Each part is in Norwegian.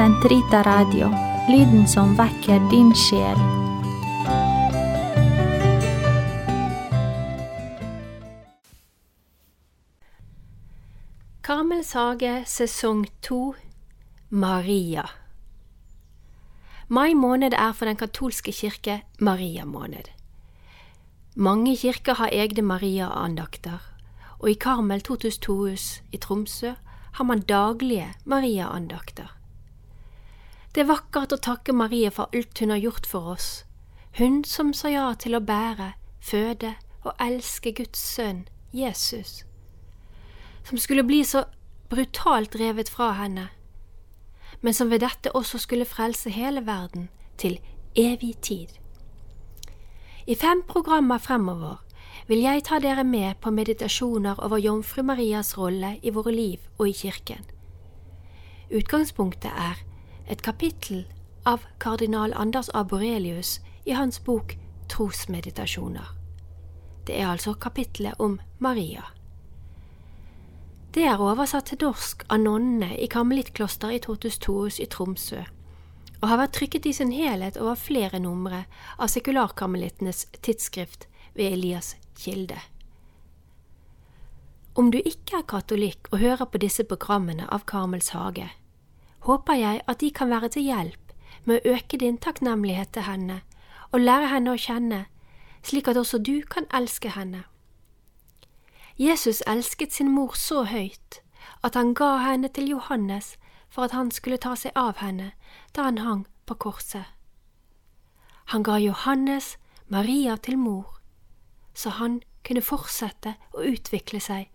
Sentrita Radio, lyden som vekker din sjel. Karmels hage sesong to Maria Mai måned er for den katolske kirke Maria-måned. Mange kirker har egne Maria-andakter, og i Karmel Totus Tohus i Tromsø har man daglige Maria-andakter. Det er vakkert å takke Marie for alt hun har gjort for oss, hun som sa ja til å bære, føde og elske Guds sønn, Jesus, som skulle bli så brutalt revet fra henne, men som ved dette også skulle frelse hele verden til evig tid. I fem programmer fremover vil jeg ta dere med på meditasjoner over Jomfru Marias rolle i våre liv og i kirken. Utgangspunktet er et kapittel av kardinal Anders Aborelius i hans bok Trosmeditasjoner. Det er altså kapittelet om Maria. Det er oversatt til norsk av nonnene i Karmelittklosteret i Tortus i Tromsø, og har vært trykket i sin helhet over flere numre av sekularkarmelittenes tidsskrift ved Elias Kilde. Om du ikke er katolikk og hører på disse programmene av Karmels hage, håper jeg at de kan være til hjelp med å øke din takknemlighet til henne og lære henne å kjenne, slik at også du kan elske henne. Jesus elsket sin mor så høyt at han ga henne til Johannes for at han skulle ta seg av henne da han hang på korset. Han ga Johannes Maria til mor, så han kunne fortsette å utvikle seg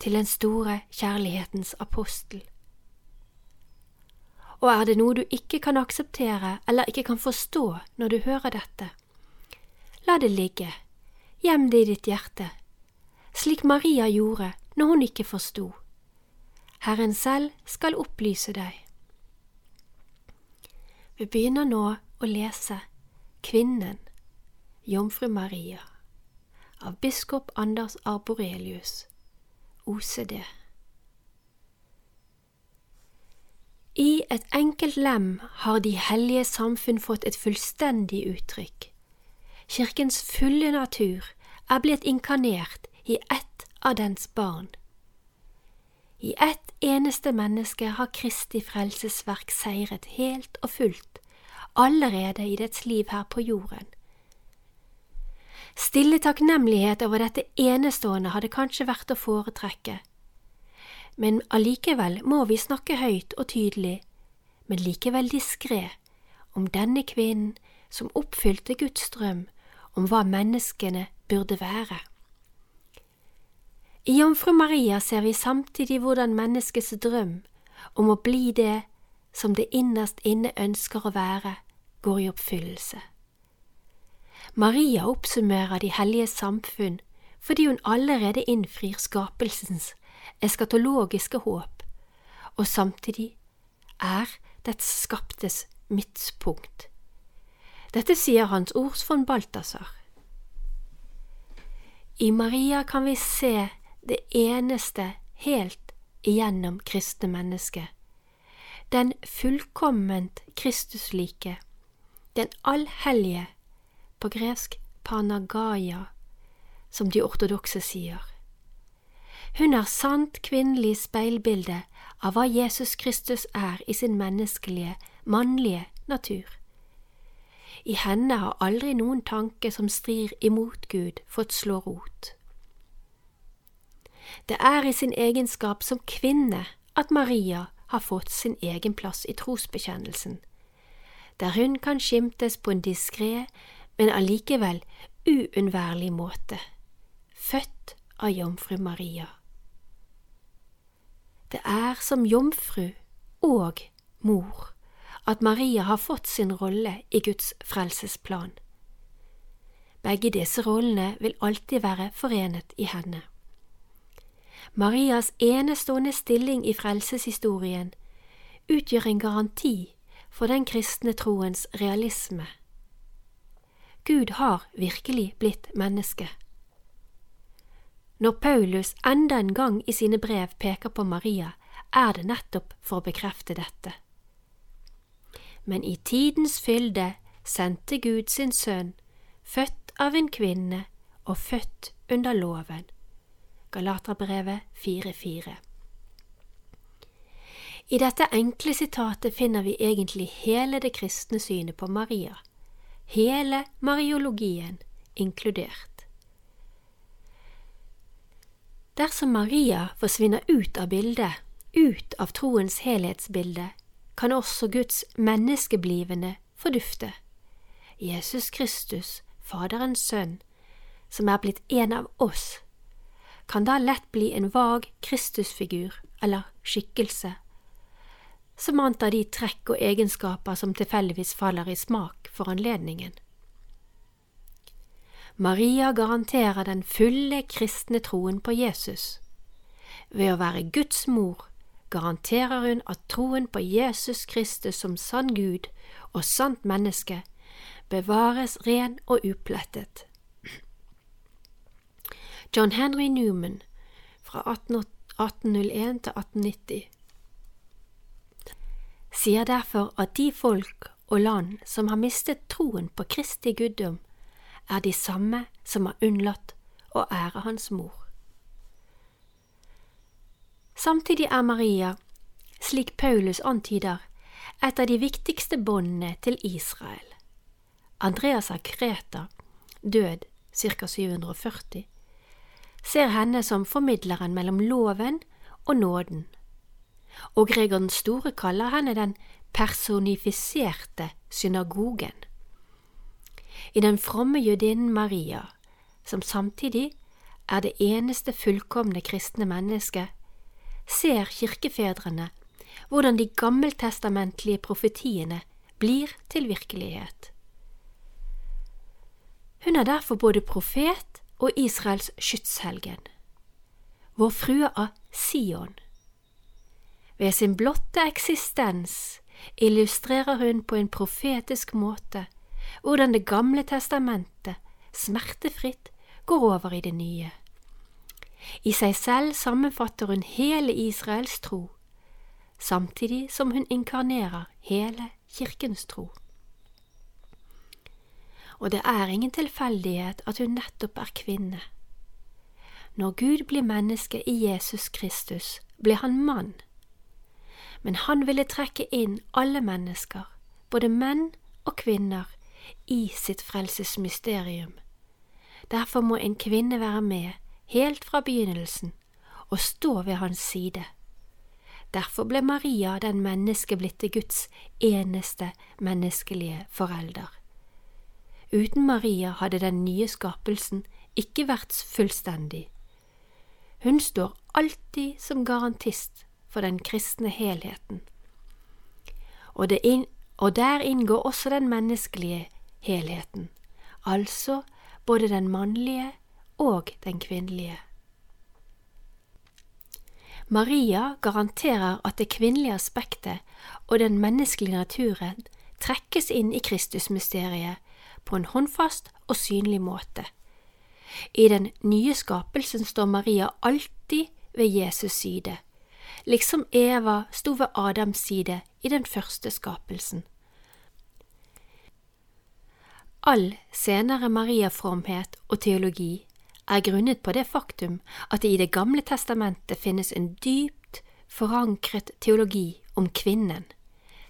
til den store kjærlighetens apostel. Og er det noe du ikke kan akseptere eller ikke kan forstå når du hører dette, la det ligge, gjem det i ditt hjerte, slik Maria gjorde når hun ikke forsto. Herren selv skal opplyse deg. Vi begynner nå å lese Kvinnen, Jomfru Maria, av biskop Anders Arborelius, OCD. I et enkelt lem har de hellige samfunn fått et fullstendig uttrykk. Kirkens fulle natur er blitt inkarnert i ett av dens barn. I ett eneste menneske har Kristi frelsesverk seiret helt og fullt, allerede i dets liv her på jorden. Stille takknemlighet over dette enestående hadde kanskje vært å foretrekke, men allikevel må vi snakke høyt og tydelig, men likevel diskré, om denne kvinnen som oppfylte Guds drøm om hva menneskene burde være. I Jomfru Maria ser vi samtidig hvordan menneskets drøm om å bli det som det innerst inne ønsker å være, går i oppfyllelse. Maria oppsummerer de hellige samfunn fordi hun allerede innfrir skapelsens eskatologiske håp, og samtidig er dets skaptes midtpunkt. Dette sier Hans Ords von Balthasar. I Maria kan vi se det eneste helt igjennom kristne mennesket, den fullkomment Kristuslike, den allhellige, på gresk panagaya, som de ortodokse sier. Hun er sant kvinnelig speilbilde av hva Jesus Kristus er i sin menneskelige, mannlige natur. I henne har aldri noen tanke som strir imot Gud, fått slå rot. Det er i sin egenskap som kvinne at Maria har fått sin egen plass i trosbekjennelsen, der hun kan skimtes på en diskré, men allikevel uunnværlig måte, født av jomfru Maria. Det er som jomfru og mor at Maria har fått sin rolle i Guds frelsesplan. Begge disse rollene vil alltid være forenet i henne. Marias enestående stilling i frelseshistorien utgjør en garanti for den kristne troens realisme. Gud har virkelig blitt menneske. Når Paulus enda en gang i sine brev peker på Maria, er det nettopp for å bekrefte dette. men i tidens fylde sendte Gud sin sønn, født av en kvinne og født under loven. Galaterbrevet 4.4 I dette enkle sitatet finner vi egentlig hele det kristne synet på Maria, hele mariologien inkludert. Dersom Maria forsvinner ut av bildet, ut av troens helhetsbilde, kan også Guds menneskeblivende fordufte. Jesus Kristus, Faderens sønn, som er blitt en av oss, kan da lett bli en vag Kristusfigur eller skikkelse, som antar de trekk og egenskaper som tilfeldigvis faller i smak for anledningen. Maria garanterer den fulle kristne troen på Jesus. Ved å være Guds mor garanterer hun at troen på Jesus Kristus som sann Gud og sant menneske bevares ren og uplettet. John Henry Newman fra 1801 til 1890 sier derfor at de folk og land som har mistet troen på Kristi guddom, er de samme som har unnlatt å ære Hans mor. Samtidig er Maria, slik Paulus antyder, et av de viktigste båndene til Israel. Andreas av Kreta, død ca. 740, ser henne som formidleren mellom loven og nåden, og Gregor den store kaller henne den personifiserte synagogen. I den fromme jødinnen Maria, som samtidig er det eneste fullkomne kristne mennesket, ser kirkefedrene hvordan de gammeltestamentlige profetiene blir til virkelighet. Hun er derfor både profet og Israels skytshelgen, vår frue av Sion. Ved sin blotte eksistens illustrerer hun på en profetisk måte hvordan Det gamle testamentet smertefritt går over i det nye. I seg selv sammenfatter hun hele Israels tro, samtidig som hun inkarnerer hele kirkens tro. Og det er ingen tilfeldighet at hun nettopp er kvinne. Når Gud blir menneske i Jesus Kristus, blir han mann. Men han ville trekke inn alle mennesker, både menn og kvinner, i sitt frelsesmysterium. Derfor må en kvinne være med helt fra begynnelsen og stå ved hans side. Derfor ble Maria den menneskeblitte Guds eneste menneskelige forelder. Uten Maria hadde den nye skapelsen ikke vært fullstendig. Hun står alltid som garantist for den kristne helheten. Og, inn, og der inngår også den menneskelige helheten, altså både den mannlige og den kvinnelige. Maria garanterer at det kvinnelige aspektet og den menneskelige naturen trekkes inn i Kristusmysteriet på en håndfast og synlig måte. I den nye skapelsen står Maria alltid ved Jesus side, liksom Eva sto ved Adams side i den første skapelsen. All senere mariafromhet og teologi er grunnet på det faktum at det i Det gamle testamentet finnes en dypt forankret teologi om kvinnen,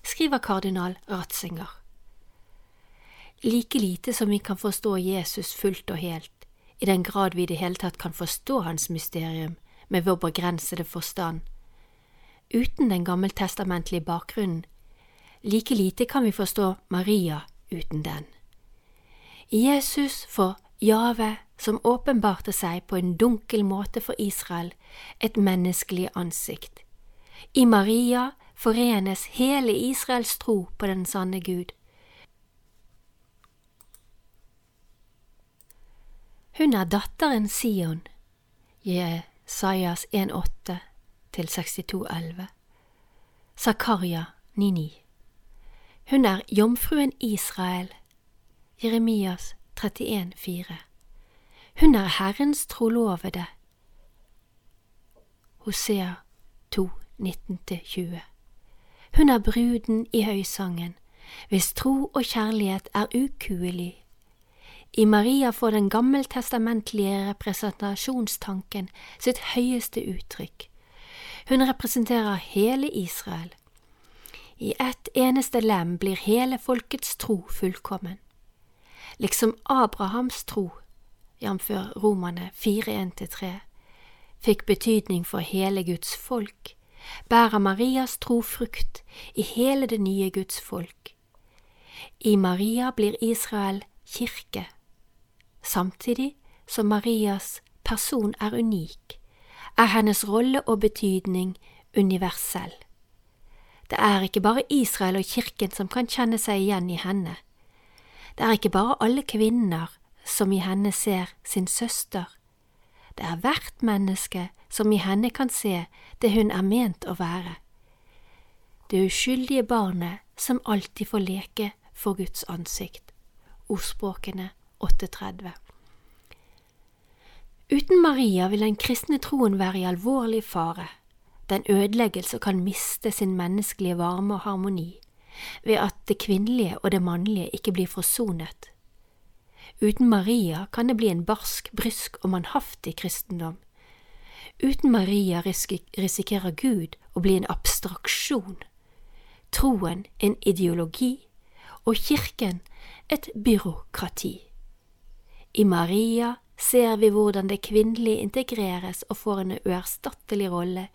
skriver kardinal Ratzinger. Like lite som vi kan forstå Jesus fullt og helt, i den grad vi i det hele tatt kan forstå hans mysterium med vår begrensede forstand, uten den gammeltestamentlige bakgrunnen, like lite kan vi forstå Maria uten den. Jesus får Jave som åpenbarte seg på en dunkel måte for Israel, et menneskelig ansikt. I Maria forenes hele Israels tro på den sanne Gud. Hun er datteren Sion, Jesajas 1,8 til 62,11. Zakaria 9,9. Hun er jomfruen Israel, Jeremias 31,4. Hun er Herrens trolovede. Hosea 2, 19–20. Hun er bruden i høysangen, hvis tro og kjærlighet er ukuelig. I Maria får den gammeltestamentlige representasjonstanken sitt høyeste uttrykk. Hun representerer hele Israel. I ett eneste lem blir hele folkets tro fullkommen. Liksom Abrahams tro, jf. Romane 4.1-3, fikk betydning for hele Guds folk, bærer Marias tro frukt i hele det nye Guds folk. I Maria blir Israel kirke. Samtidig som Marias person er unik, er hennes rolle og betydning universell. Det er ikke bare Israel og kirken som kan kjenne seg igjen i henne. Det er ikke bare alle kvinner som i henne ser sin søster. Det er hvert menneske som i henne kan se det hun er ment å være. Det uskyldige barnet som alltid får leke for Guds ansikt. Ordspråkene 830 Uten Maria vil den kristne troen være i alvorlig fare. Den ødelegges og kan miste sin menneskelige varme og harmoni ved at det kvinnelige og det mannlige ikke blir forsonet. Uten Maria kan det bli en barsk, brysk og mannhaftig kristendom. Uten Maria risikerer Gud å bli en abstraksjon, troen en ideologi og kirken et byråkrati. I Maria ser vi hvordan det kvinnelige integreres og får en uerstattelig rolle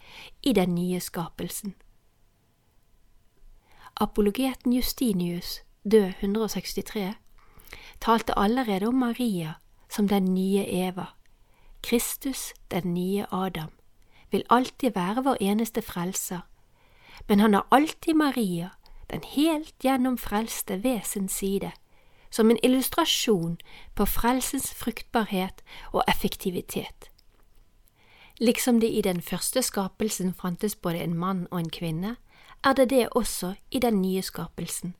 i den nye skapelsen. Apologeten Justinius, død 163, talte allerede om Maria som den nye Eva. Kristus, den nye Adam, vil alltid være vår eneste frelser, men han har alltid Maria, den helt gjennom frelste, ved sin side som en illustrasjon på frelsens fruktbarhet og effektivitet. Liksom det i den første skapelsen fantes både en mann og en kvinne, er det det også i den nye skapelsen,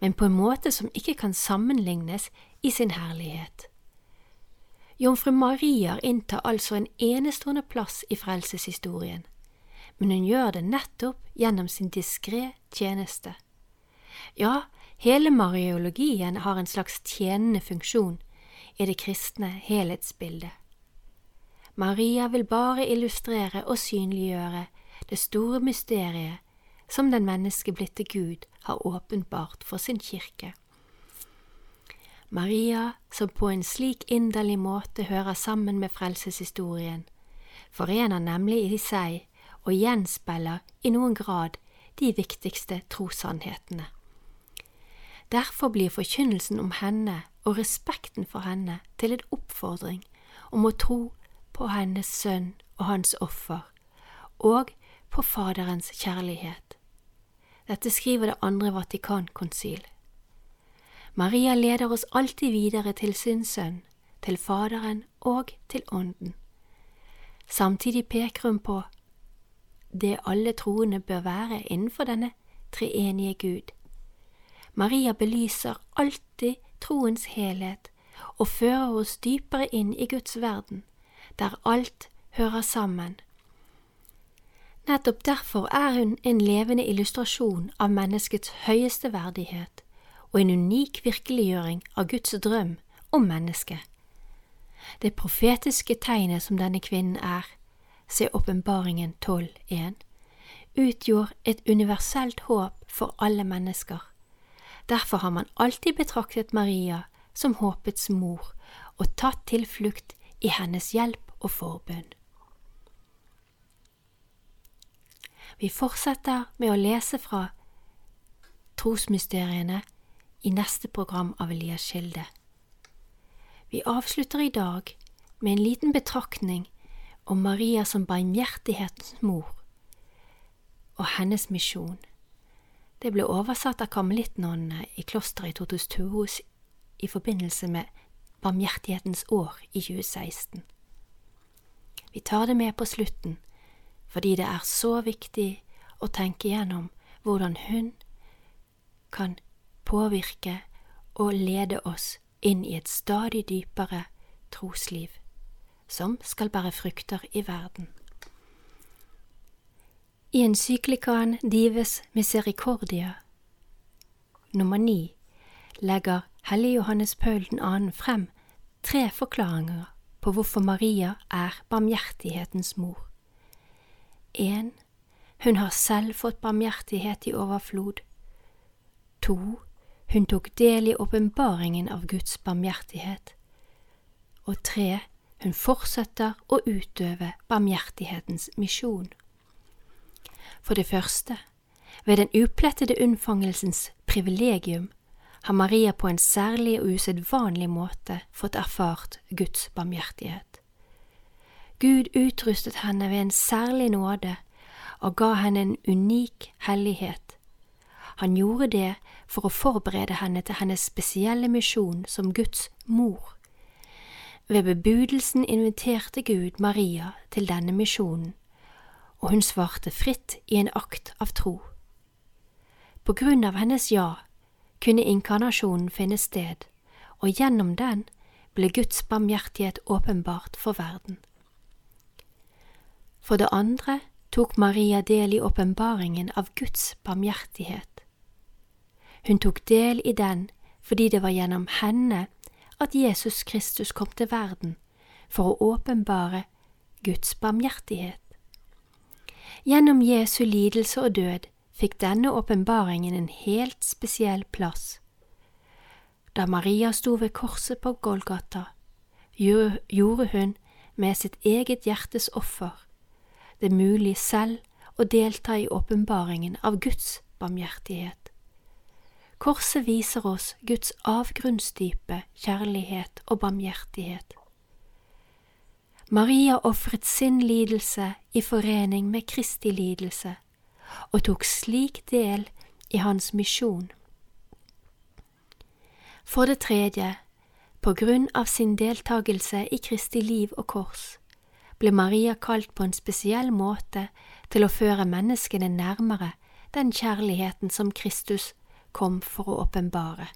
men på en måte som ikke kan sammenlignes i sin herlighet. Jomfru Maria inntar altså en enestående plass i frelseshistorien, men hun gjør det nettopp gjennom sin diskré tjeneste. Ja, Hele mariologien har en slags tjenende funksjon i det kristne helhetsbildet. Maria vil bare illustrere og synliggjøre det store mysteriet som den menneskeblitte Gud har åpenbart for sin kirke. Maria, som på en slik inderlig måte hører sammen med frelseshistorien, forener nemlig i seg og gjenspeiler i noen grad de viktigste trossannhetene. Derfor blir forkynnelsen om henne og respekten for henne til en oppfordring om å tro på hennes sønn og hans offer, og på Faderens kjærlighet. Dette skriver det andre Vatikankonsil. Maria leder oss alltid videre til sin sønn, til Faderen og til Ånden. Samtidig peker hun på det alle troende bør være innenfor denne treenige Gud Maria belyser alltid troens helhet og fører oss dypere inn i Guds verden, der alt hører sammen. Nettopp derfor er hun en levende illustrasjon av menneskets høyeste verdighet og en unik virkeliggjøring av Guds drøm om mennesket. Det profetiske tegnet som denne kvinnen er, se Åpenbaringen 12.1, utgjorde et universelt håp for alle mennesker Derfor har man alltid betraktet Maria som håpets mor og tatt tilflukt i hennes hjelp og forbønn. Vi fortsetter med å lese fra trosmysteriene i neste program av Elias Kilde. Vi avslutter i dag med en liten betraktning om Maria som barmhjertighetens mor og hennes misjon. Det ble oversatt av karmelittnonnene i klosteret i Totus i forbindelse med Barmhjertighetens år i 2016. Vi tar det med på slutten fordi det er så viktig å tenke gjennom hvordan hun kan påvirke og lede oss inn i et stadig dypere trosliv, som skal bære frukter i verden. I encyklikaen Dives Misericordia nummer ni legger Hellige Johannes Paul 2. frem tre forklaringer på hvorfor Maria er barmhjertighetens mor. 1. Hun har selv fått barmhjertighet i overflod. 2. Hun tok del i åpenbaringen av Guds barmhjertighet. Og 3. Hun fortsetter å utøve barmhjertighetens misjon. For det første, ved den uplettede unnfangelsens privilegium har Maria på en særlig og usedvanlig måte fått erfart Guds barmhjertighet. Gud utrustet henne ved en særlig nåde og ga henne en unik hellighet. Han gjorde det for å forberede henne til hennes spesielle misjon som Guds mor. Ved bebudelsen inviterte Gud Maria til denne misjonen, og hun svarte fritt i en akt av tro. På grunn av hennes ja kunne inkarnasjonen finne sted, og gjennom den ble Guds barmhjertighet åpenbart for verden. For det andre tok Maria del i åpenbaringen av Guds barmhjertighet. Hun tok del i den fordi det var gjennom henne at Jesus Kristus kom til verden for å åpenbare Guds barmhjertighet. Gjennom Jesu lidelse og død fikk denne åpenbaringen en helt spesiell plass. Da Maria sto ved korset på Golgata, gjorde hun med sitt eget hjertes offer det mulig selv å delta i åpenbaringen av Guds barmhjertighet. Korset viser oss Guds avgrunnsdype kjærlighet og barmhjertighet. Maria ofret sin lidelse i forening med Kristi lidelse og tok slik del i hans misjon. For det tredje, på grunn av sin deltakelse i Kristi liv og kors, ble Maria kalt på en spesiell måte til å føre menneskene nærmere den kjærligheten som Kristus kom for å åpenbare.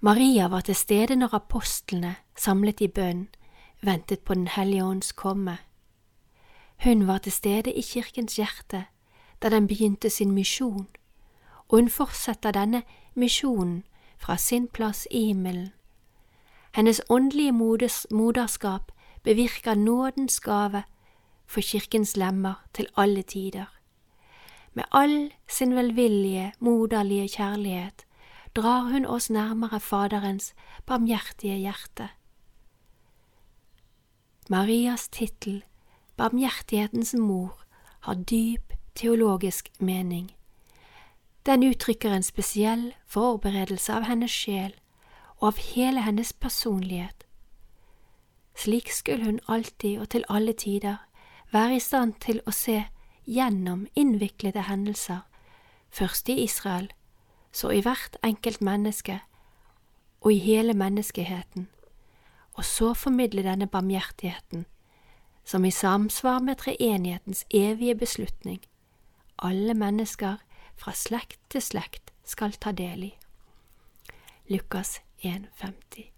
Maria var til stede når apostlene, samlet i bønn, ventet på Den hellige ånds komme. Hun var til stede i kirkens hjerte da den begynte sin misjon, og hun fortsetter denne misjonen fra sin plass i himmelen. Hennes åndelige moderskap bevirker nådens gave for kirkens lemmer til alle tider. Med all sin velvillige, moderlige kjærlighet drar hun oss nærmere Faderens barmhjertige hjerte. Marias tittel, Barmhjertighetens mor, har dyp teologisk mening. Den uttrykker en spesiell forberedelse av hennes sjel og av hele hennes personlighet. Slik skulle hun alltid og til alle tider være i stand til å se gjennom innviklede hendelser, først i Israel, så i hvert enkelt menneske og i hele menneskeheten, og så formidle denne barmhjertigheten, som i samsvar med treenighetens evige beslutning, alle mennesker fra slekt til slekt skal ta del i. Lukas 1,50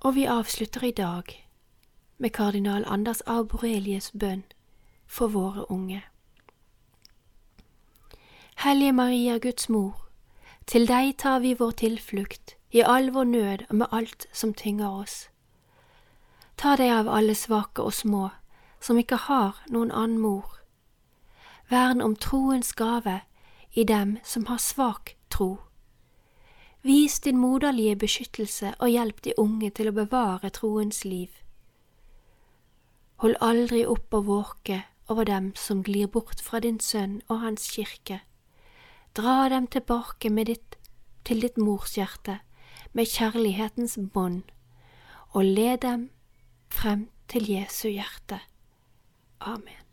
Og vi avslutter i dag med kardinal Anders A. Borelius bønn for våre unge. Hellige Maria, Guds mor, til deg tar vi vår tilflukt i all vår nød og med alt som tynger oss. Ta deg av alle svake og små, som ikke har noen annen mor. Vern om troens gave i dem som har svak tro. Vis din moderlige beskyttelse og hjelp de unge til å bevare troens liv. Hold aldri opp å våke over dem som glir bort fra din sønn og hans kirke. Dra dem tilbake ditt, til ditt morshjerte med kjærlighetens bånd, og led dem frem til Jesu hjerte. Amen.